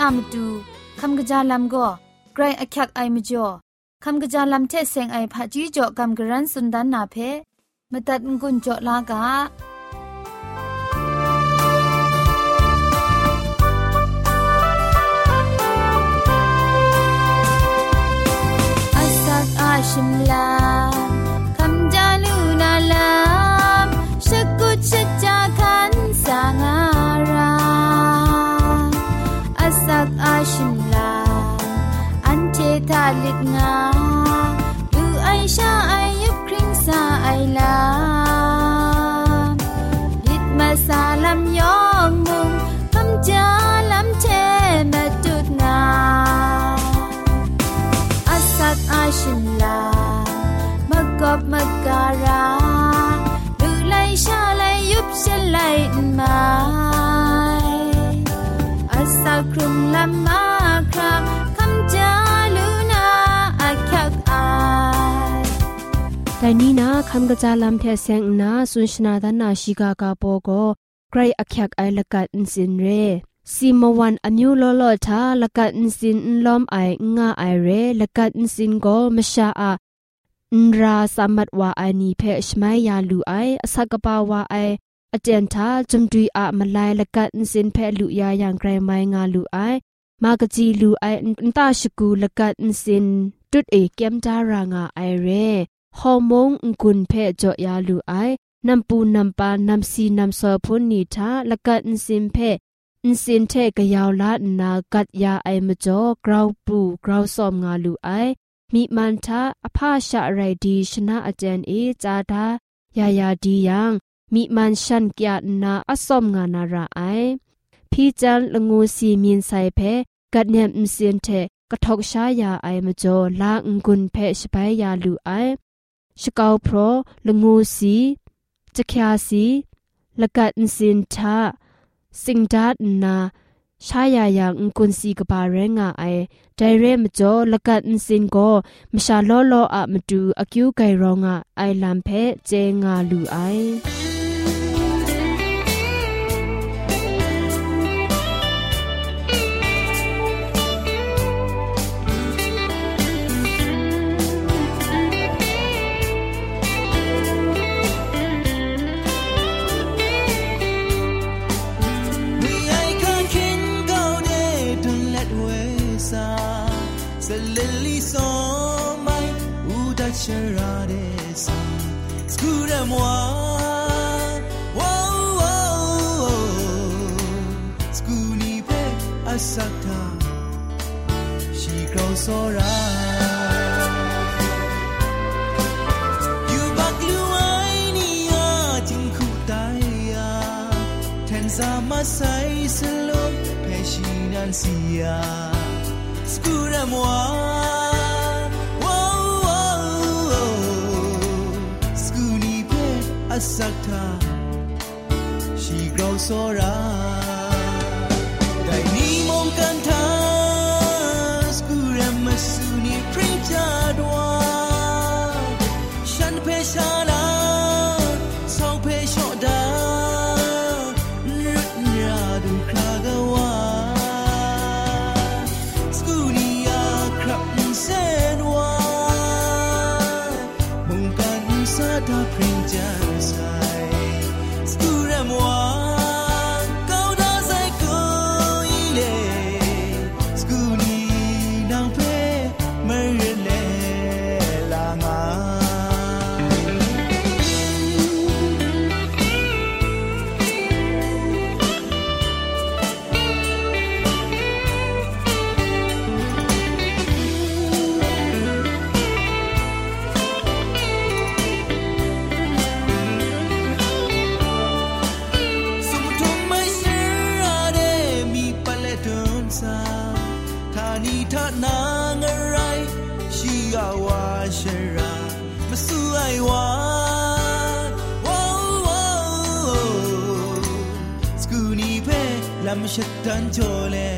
อามตูคำกะจาลัมก็ไกรอักยักไอมจ่อคำกะจาลัมเทเซงไอผาจีจ่อคำกระรันสุนดันนาเพมตัดงุนจ่อลากาชิมลาคำจาลูนาลามชกุชจาคันสางา ลิดงาดูไอชาไอยับคริงซาไอลาลิดมาซาลำยองมุงคำจาลำเชมาจุดนาอาสัตอาชินลามากอบมาการาดูไลชาไลยุบเชไลมาอาสักครุมลำมาครับ ไลนี้นะคำกระจาลำเทเซงนะสุนชนาดานาชิกากาโปโกไกรอักยักไอละกัดอินสินเรซีมวันอนิวโลโลทาละกัดอินสินลอมไองาไอเรละกัดอินสินโกมชาอาอินราสามัดวาไอนีเพชไมยาลูไออสักปาวาไออาจารย์ทาจุมดุยอะมาลายละกัดอินสินเพลุยาอย่างไกรไมงาลูไอมากจีลูไออินตาชกูละกัดอินสินตุดเอเกมจารางาไอเร นสินเพอินสินเทกยาวลานากัดยาไอมจ่อกราวปูกราวซอมงาลูไอมีมันทาอภาชะไรดีชนะอาจารย์เอจาดายายาดียังมีมันชันกยานาอสอมงานาราไอพี่จันละงูสีมีนไซเพกัดเนียมอินสินเทกระทกชายาไอมจ่อลางกุนเพชไปยาลูไอ ชกาวพรละงูสีจะคยาสีละกัดอินสินทาสิงดาดนาชายายังกุนซีกบาเรงาไอไดเรมจ่อละกันสินก็มชาลอลออะมตูอคิวไกรองาไอลัมเพเจงาลูไอ สักทาชีกเราโซราไ She grows so right. I'm lam shittan chole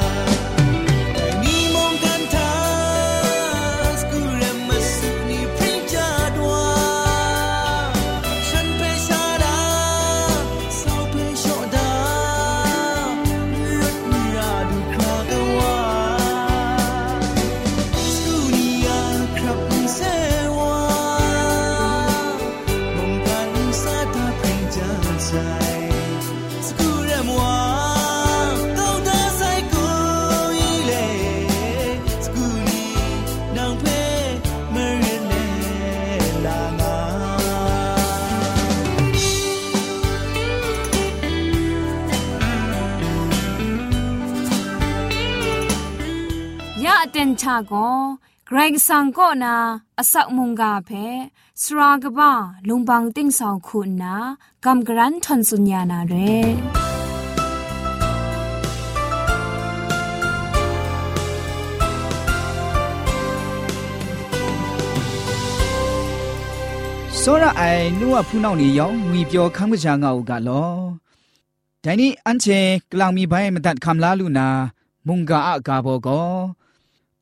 ชาโกเกรงสังก็นาอสักมุงกาเพสรากบ้าลุงบังติ้งสองคุณนากำกรันทนสุญญานาเรစောရအိုင်နုဝဖူးနောက်နေရောင်ငွေပြောခမ်းကကြငါ့ကလောဒိုင်နီအန်ချေကလောင်မီဘိုင်းမတတ်ခမ်လာလူနာမုန်ကာအကာဘောကော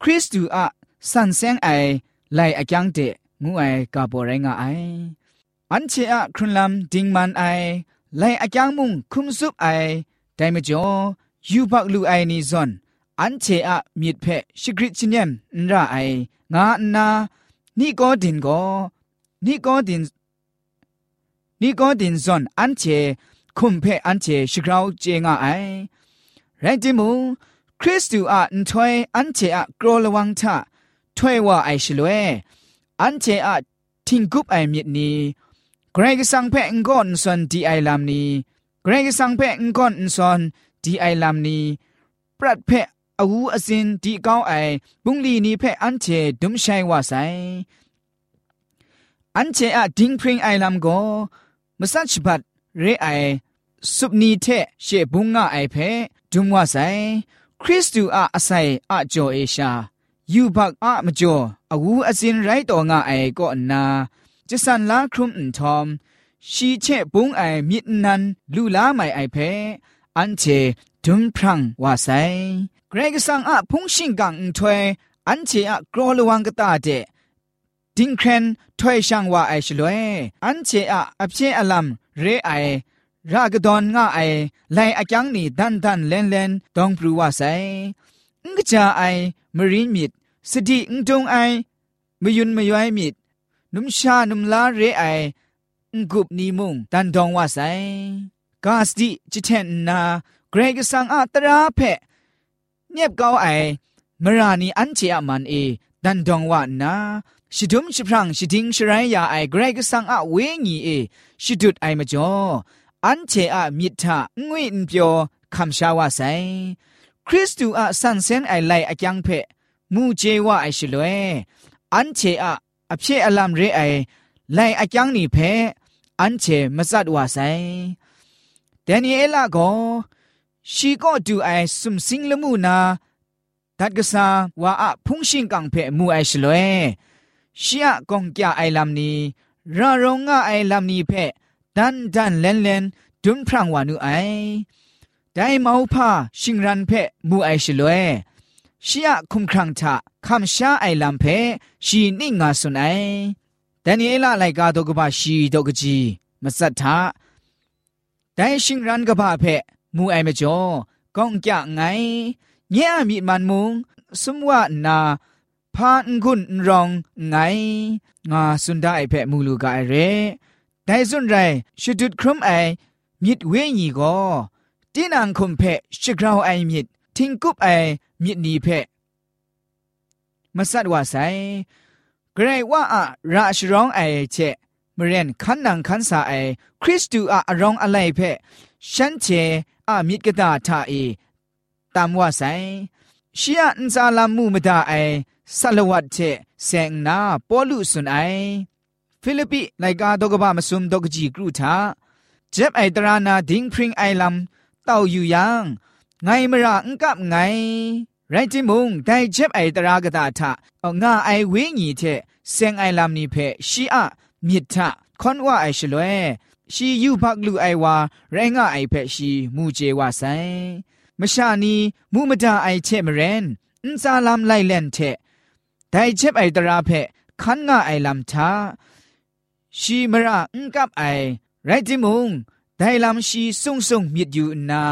ခရစ်တုအစန်စင်အိုင်လိုက်အကျန်းတဲ့ငူအိုင်ကပေါ်ရိုင်းကအိုင်အန်ချေအခရလမ်ဒင်းမန်အိုင်လိုက်အကျန်းမှုခုမစုအိုင်တိုင်မကျော်ယူဘလူအိုင်နီဇွန်အန်ချေအမြစ်ဖက်ရှိခရစ်ချင်းမ်ရအိုင်ငါနာနီကောဒင်ကိုနီကောဒင်နီကောဒင်ဇွန်အန်ချေခုမဖက်အန်ချေရှိခရောင်းကျေငါအိုင်ရိုင်းတင်မှု คริสต์อาอันถอยอันเจอะกรอระวังทะถอยว่าไอชลวยอันเจอะทิ้งกุบไอมีนี่ใครก็สังเพงก่อนส่วนที่ไอลำนี้ใครก็สังเพงก่อนส่วนที่ไอลำนี้ปรัดเพอาวูอสินที่ก้าวไอบุ้งลีนี่เพอันเจดุมชัยว่าไซอันเจอะดิ้งพริ้งไอลำก็มสัชบัดเรไอสุบนีเทเชบุ้งงาไอเพจุมว่าไซ คริสตูอะอาศัยอะจอเอชายูบักอะมจออาวูอสินไรต่องาไอก็นาจะสันลาครุมอันทอมชีเชปุงไอมิดนันลูลาไม่ไอเพอันเชดุมพรังว่าไซเกรกสังอะพุงชิงกังอันถวยอันเชอะกรอลวังกตาเดดิงเครนถวยช่างว่าไอชลวยอันเชอะอเพอลัมเรไอ รากดอนง่าไอไลอาจังนี่ดันดันเลนเลนดองปรูว่าไซงกจาไอมรีมิดสติงจงไอมยุนมยอยมิดนุมชานุมลาเรไองกุบนีมุงดันดองว่าไซกาสติจิเทนนาเกรกสังอาตราเพเนียบเกาไอมรานีอันเจอามันเอดันดองว่านาชิดุมชิพรังชิดิงชรายยาไอเกรกสังอาเวงีเอชิดุดไอมจ่อ อันเชอะมิทะงวยนเปียวคำชาวาไซคริสตูอะสันเซนไอไลอะจังเพมูเจวะไอชลเวอันเชอะอเพอลัมเรไอไลอะจังนี่เพอันเชมซัดวาไซแดเนียลาโกชีก็ดูไอสุมสิงละมูนาดัดกษาว่าอะพุงชิงกังเพมูไอชลเวชีอะ ดันดันเลนเลนดุนพรางวานุไอได้เมาอุพาชิงรันเพมูไอชลวยชียคุมครังทะคำชาไอลำเพชีนิ่งงาสุนไอแต่นี่เอลาไลกาโตกบาชีโตกจีมาสัทธาได้ชิงรันกบาเพมูไอเมจอกองจะไงเงี้ยมีมันมุงสมว่านาพานกุนรองไงงาสุนได้เพมูลูกาเร ไดซุนไรชุดุดครุมไอมิดเวญีก็ตีนังคุมเพชิกราวไอมิดทิงกุบไอมิดนีเพมาสัตว่าไซเกรว่าอะราชร้องไอเชมเรนขันนังขันสาไอคริสตูอะร้องอะไรเพฉันเชอะมิดกะตาทาเอตามว่าไซชียอันซาลามูมดาไอสัลวัดเชเซงนาปอลุสุนไอ ฟิลิปปิไลกาดกบะมสุมดกจีกรูทาเจ็บไอตรานาดิงพริงไอลัมเต้าอยู่ยังไงมระอังกับไงไรจิมุงได้เจ็บไอตรากตาทะเอางาไอเวงีเทเซงไอลัมนี่เพชีอะมิดทะคอนว่าไอชลวยชียูพักลูไอวาแรงง่าไอเพชีมูเจวาไซมชานีมูมดาไอเชมเรนอินซาลามไลเลนเทไดเจ็บไอตราเพคันง่าไอลำทา ชีมระอุกับไอไรจิมุงไดลำชีซุงซุงมิดอยู่นา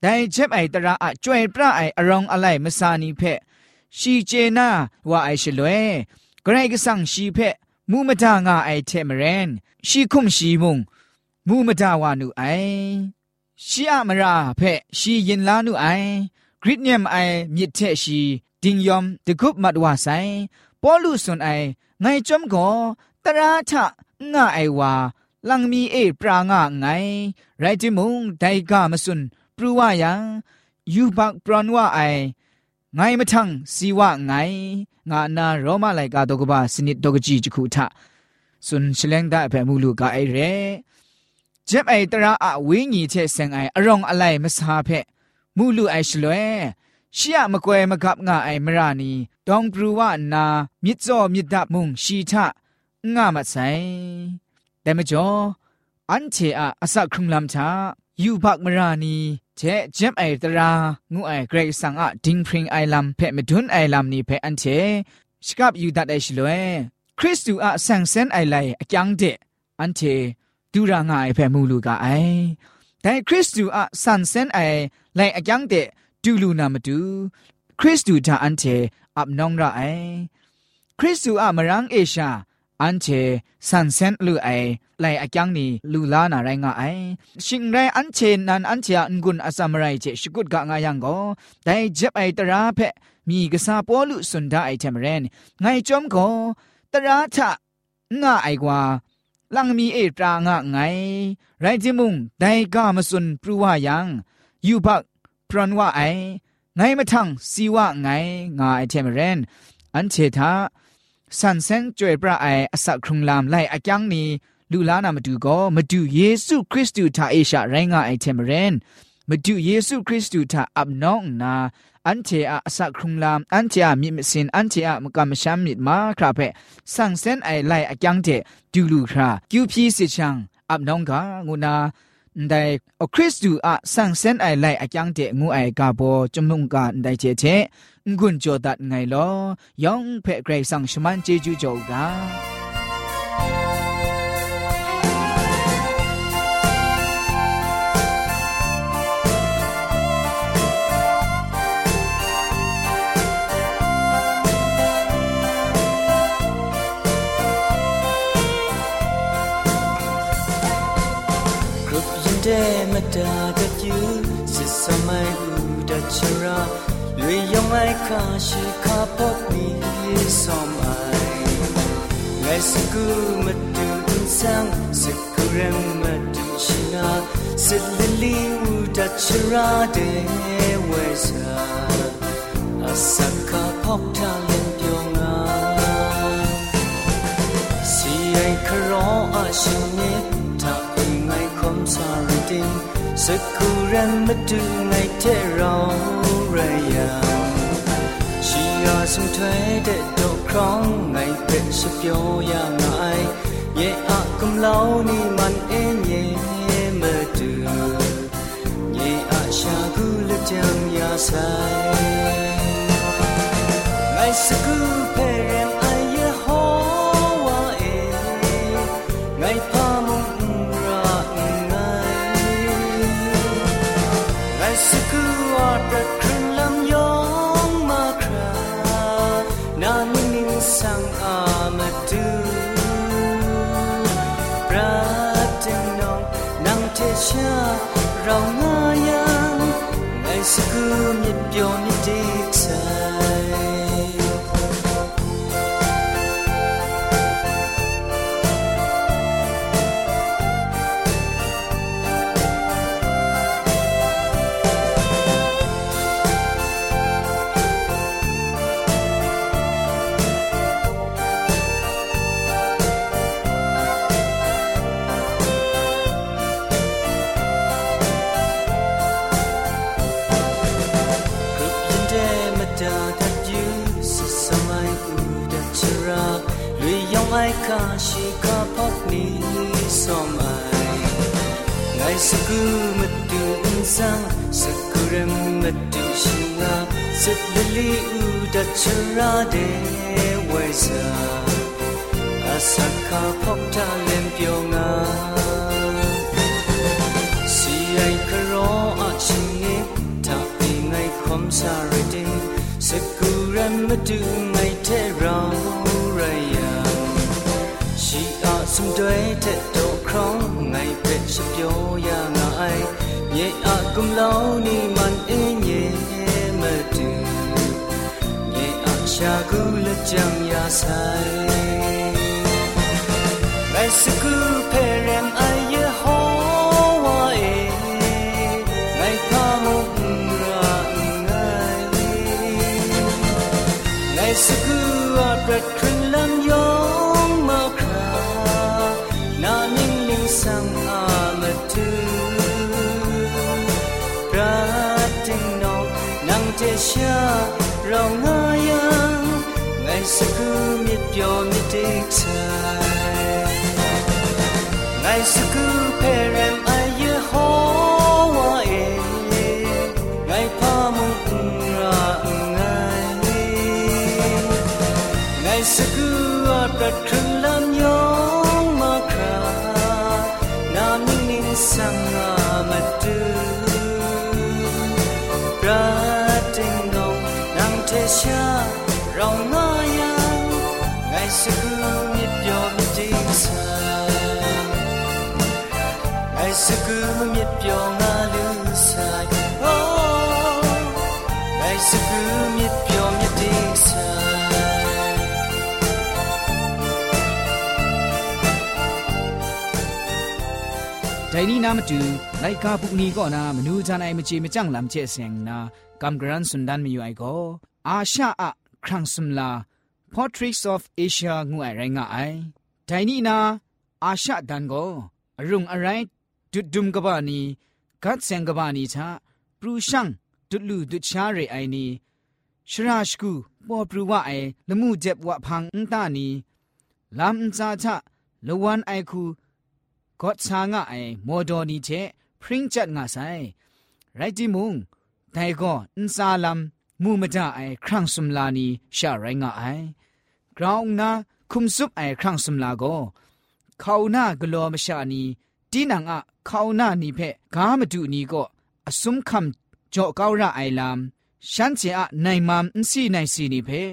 ไดเจ็บไอตระอะจวยพระไออรองอะไรมสานีเพชีเจนาว่าไอชลวยกรกสังชีเพมูมดางาไอเทมเรนชีคุมชีมุงมูมดาวานุไอชีอะมราเพชียินลานุไอกริดเนียมไอมิดเทชีดิงยอมตะกุบมัดวาไซปอลูสุนไอไงจอมก็ตราทะ ง่าไอวาลังมีเอปรางะไง ไรจิมุงไดกามสุนปรูว่ายังยูบักปรอนว่าไอไงมาทังสีว่าไง งานาโรมาไลกาตกบาสนิดตกจีจคูทะสุนเชลงได้แผ่มูลูกาไอเรเจ็บไอตระอะวิญญเชเซงไออรองอะไรมสาเพมูลูไอชลวยชียมะกวยมะกับงาไอมรานีดองปรูว่านามิดจอมิดดับมุงชีทะ งามาไซแต่มจ่ออันเชอะอสักครุงลำชายูบักมรานีเจเจ็บไอตรางูไอเกรกสังอะดิงพริงไอลำเพะมดุนไอลำนี้เพะอันเชสกับยูดัดไอชลวยคริสตูอะสังเซนไอไลอะจังเดอันเชดูรางไอเพะมูลูกาไอแต่คริสตูอะสันเซนไอไลอะจังเดดูลูนามาดูคริสตูทาอันเชอับนองระไอคริสตูอะมรังเอชา อันเชสันเซนลูไอไลอะจังนี่ลูลานาไรงาไอชิงไรอันเชนันอันเชอันกุนอาสามไรเจชกุดกะงายังโกแต่เจ็บไอตราเพมีกษาปอลุสุนดาไอเทมเรนไงจอมโกตราทะงาไอกว่าลังมีเอตรางะไง ไรจิมุงไดกามสุนปรูวายังยูบักพรนว่าไอไงมาทังสีว่าไงงาไอเทมเรนอันเชทา สันเซนจวยพระไออสักครุงลามไลอาจังนี้ลูลานามาดูก็มาดูเยซูคริสต์ทาเอชาไรงาไอเทมเรนมาดูเยซูคริสต์ทาอับน้องนาอันเทอาอสักครุงลามอันเทอามิมสินอันเทอามกามชามิดมาครับเพสังเซนไอไลอาจังเทดูลูคราคิวพีสิชังอับน้องกางุนา န်းတဲ့ဒူလူခရာကျူဖြီစစ်ချံအပ်နောင်းကငုနာဒိုင်အခရစ်တုအဆန်စန်အိုင်လိုက်အကျန်းတဲ့ငူအိုင်ကဘောကျမုံကဒိုင်ချေချေငွန်းကြောဒတ်ငိုင်လောယောင်ဖဲဂရိတ်ဆောင်ရှမန်ဂျေဂျူကြောက တဲ့မတာတကျူစစ်စမိုင်းဦးတချရာလွေယောင်လိုက်ခါရှိခါပေါ့မီဆောမိုင်းငယ်စကူမတူဆန်းစကူရမ်မတူရှိနာစစ်လလီဦးတချရာတဲ့ဝဲစာအစကာပေါက်တာလင်ပြောငါစီအိုင်ခရောအရှင်ရဲ့စာရ တင်စကူရန်မတူနိုင်တဲ့ရောင်းရရရှိရဆုံးထွဲတဲ့တော့ခေါင်းနိုင်ပဲစပြောရငိုင်းရဲ့အကုံလောင်းနီမန်အင်းရဲ့ kasi kapag ni somai ngay sa gumat tu insang sa kurem mat tu singa sa dali uda chara de waisa asa kapag talim si ay karo at singe tapi kom sa rating sa kurem tera တွေတဲ့တော့ခေါင်းငိုင်ပဲစပြောရငိုင်မြေအကုံလောင်းနီမန်အင်းရဲ့မတူမြေအရှာကူလက်ချံရဆိုင်မဲစကူဖဲ wrong na yang ngai sa ku mit yo mit te chai ngai sa ku parent i ye ho wa e ngai pa mu ku ra ngai ni ngai sa ku a ta tru lam yo ma kha na mi min sang na စကူမြပြောငါလူဆိုင် Oh နိုင်စကူမြပြောမြတိဆိုင်ဒိုင်နီနာမတူလိုက်ကာပူနီကောနာမနူးချနိုင်မချေမကြောင်လမ်ချေဆင်နာကမ်ဂရန်စੁੰဒန်မီယူအိုင်ကိုအာရှာအခရန့်စမ်လာ Portraits of Asia ငွေရိုင်းငါအိုင်ဒိုင်နီနာအာရှဒန်ကိုအရုံအရိုင်း ดุดดุมกบานีกัดเซงกบานีชาปรูช่างดุดลูดุดชาเรไอนีชราชกูปอปรูว่าไอละมูเจ็บวะพังอุตานีลำอุนซาชะละวันไอคูก็ชางะไอโมดอนีเชพริ้งจัดงะไซไรจิมุงแต่ก็อุนซาลัมมูมะดาไอครั้งสมลานีชาไรงะไอกราวนาคุมซุปไอครั้งสมลาโกเขาหน้ากลัวมชานีตีนังอะ ခေါနာနိဖက်ဂါမတုနီကောအစုံခံကြောကောရအိုင်လမ်ရှန်ချေအနိုင်မန်အစီနိုင်စီနိဖက်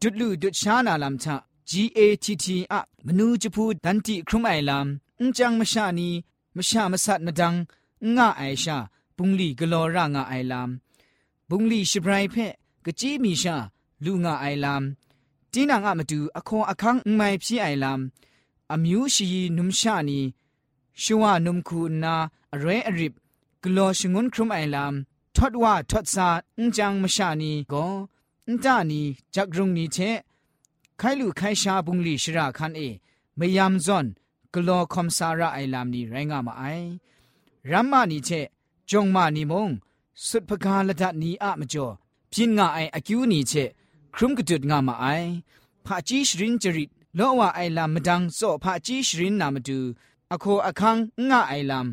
ဒုလူဒုရှာနာလမ်ချ GATT အမနူးချဖူဒန်တီခရုမိုင်လမ်အန်ချန်မရှာနီမရှာမဆတ်နဒန်ငါအိုင်ရှာပုန်လီဂလောရငါအိုင်လမ်ပုန်လီရှိဘရိုင်ဖက်ကကြီးမီရှာလူငါအိုင်လမ်တင်းနာငါမတူအခွန်အခန်းမိုင်ဖြီအိုင်လမ်အမျိုးရှိနုံရှာနီ ရှဝနုံခုနာအရဲအရစ်ဂလောရှငွန်းခရုံအိုင်လမ်ထော့ဝါထော့စာအန်ဂျန်မရှာနီကိုအန်တာနီဂျက်ရုံနီချေခိုင်လူခိုင်ရှာပုန်လီရှရာခန်အေမယမ်ဇွန်ဂလောခွန်ဆာရာအိုင်လမ်နီရိုင်းငါမအိုင်ရမ်မာနီချေဂျုံမာနီမုံสุดพกาละดัดนีอะมจ่อพินงาไออคิวนีเชครุมกะจุดงามาไอพาจีชรินจริตโลวาไอลามมดังโซพาจีชรินนามาดู อโคอคังงาไอลาม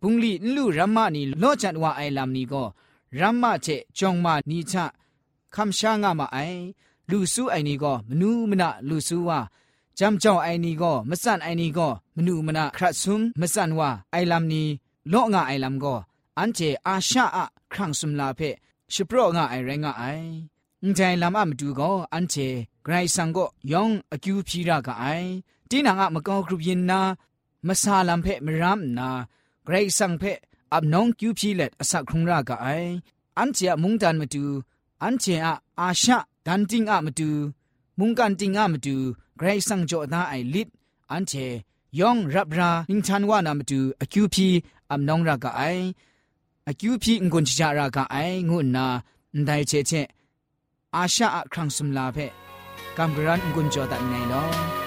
บุงลีนลูรัมมานีโลจัดว่าไอลามนี้ก็รัมมาเจจงมานีชะคำชางามาไอลูซูไอนี้ก็มนูมนะลูซูว่าจำเจ้าไอนี้ก็มสันไอนี้ก็มนูมนะครัดซุมมสันว่าไอลามนี้โลงาไอลามก็อันเจอาชาอะครั้งสุมลาเพชิโปรငါไอแรงငါไอအန်တိုင်လမ်အမတူကောအန်ချေဂရိုင်ဆန်ကိုယောင်အကျူဖြီရကအိုင်တင်းနာငါမကောဂရုပြင်းနာမဆာလမ်ဖဲမရမ်နာဂရို มาซาลัมเพมรามนาไกรสังเพอับน้องคิวพีเล็ดสักครุงรากไออันเจียมุงดันมาดูอันเจียอาชะดันติงอามาดูมุงกันติงอามาดูไกรสังโจนาไอลิดอันเจยองรับราอิงทันวานามาดูอคิวพีอับน้องรากไออคิวพีงกุนชิจารากไองุนนาไดเจเจอาชะครังสมลาเพกัมกรันงกุนโจดันไนลอ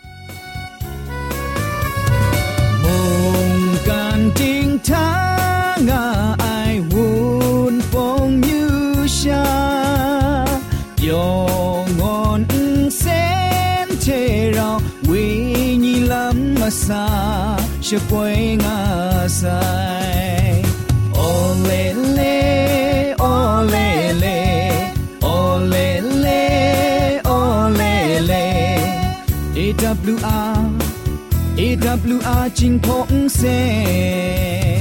ทางไอวูนปงยูชายองอนเซนเทเราวิญญลำมาซาชะป่วยงาไซ 啊金จิ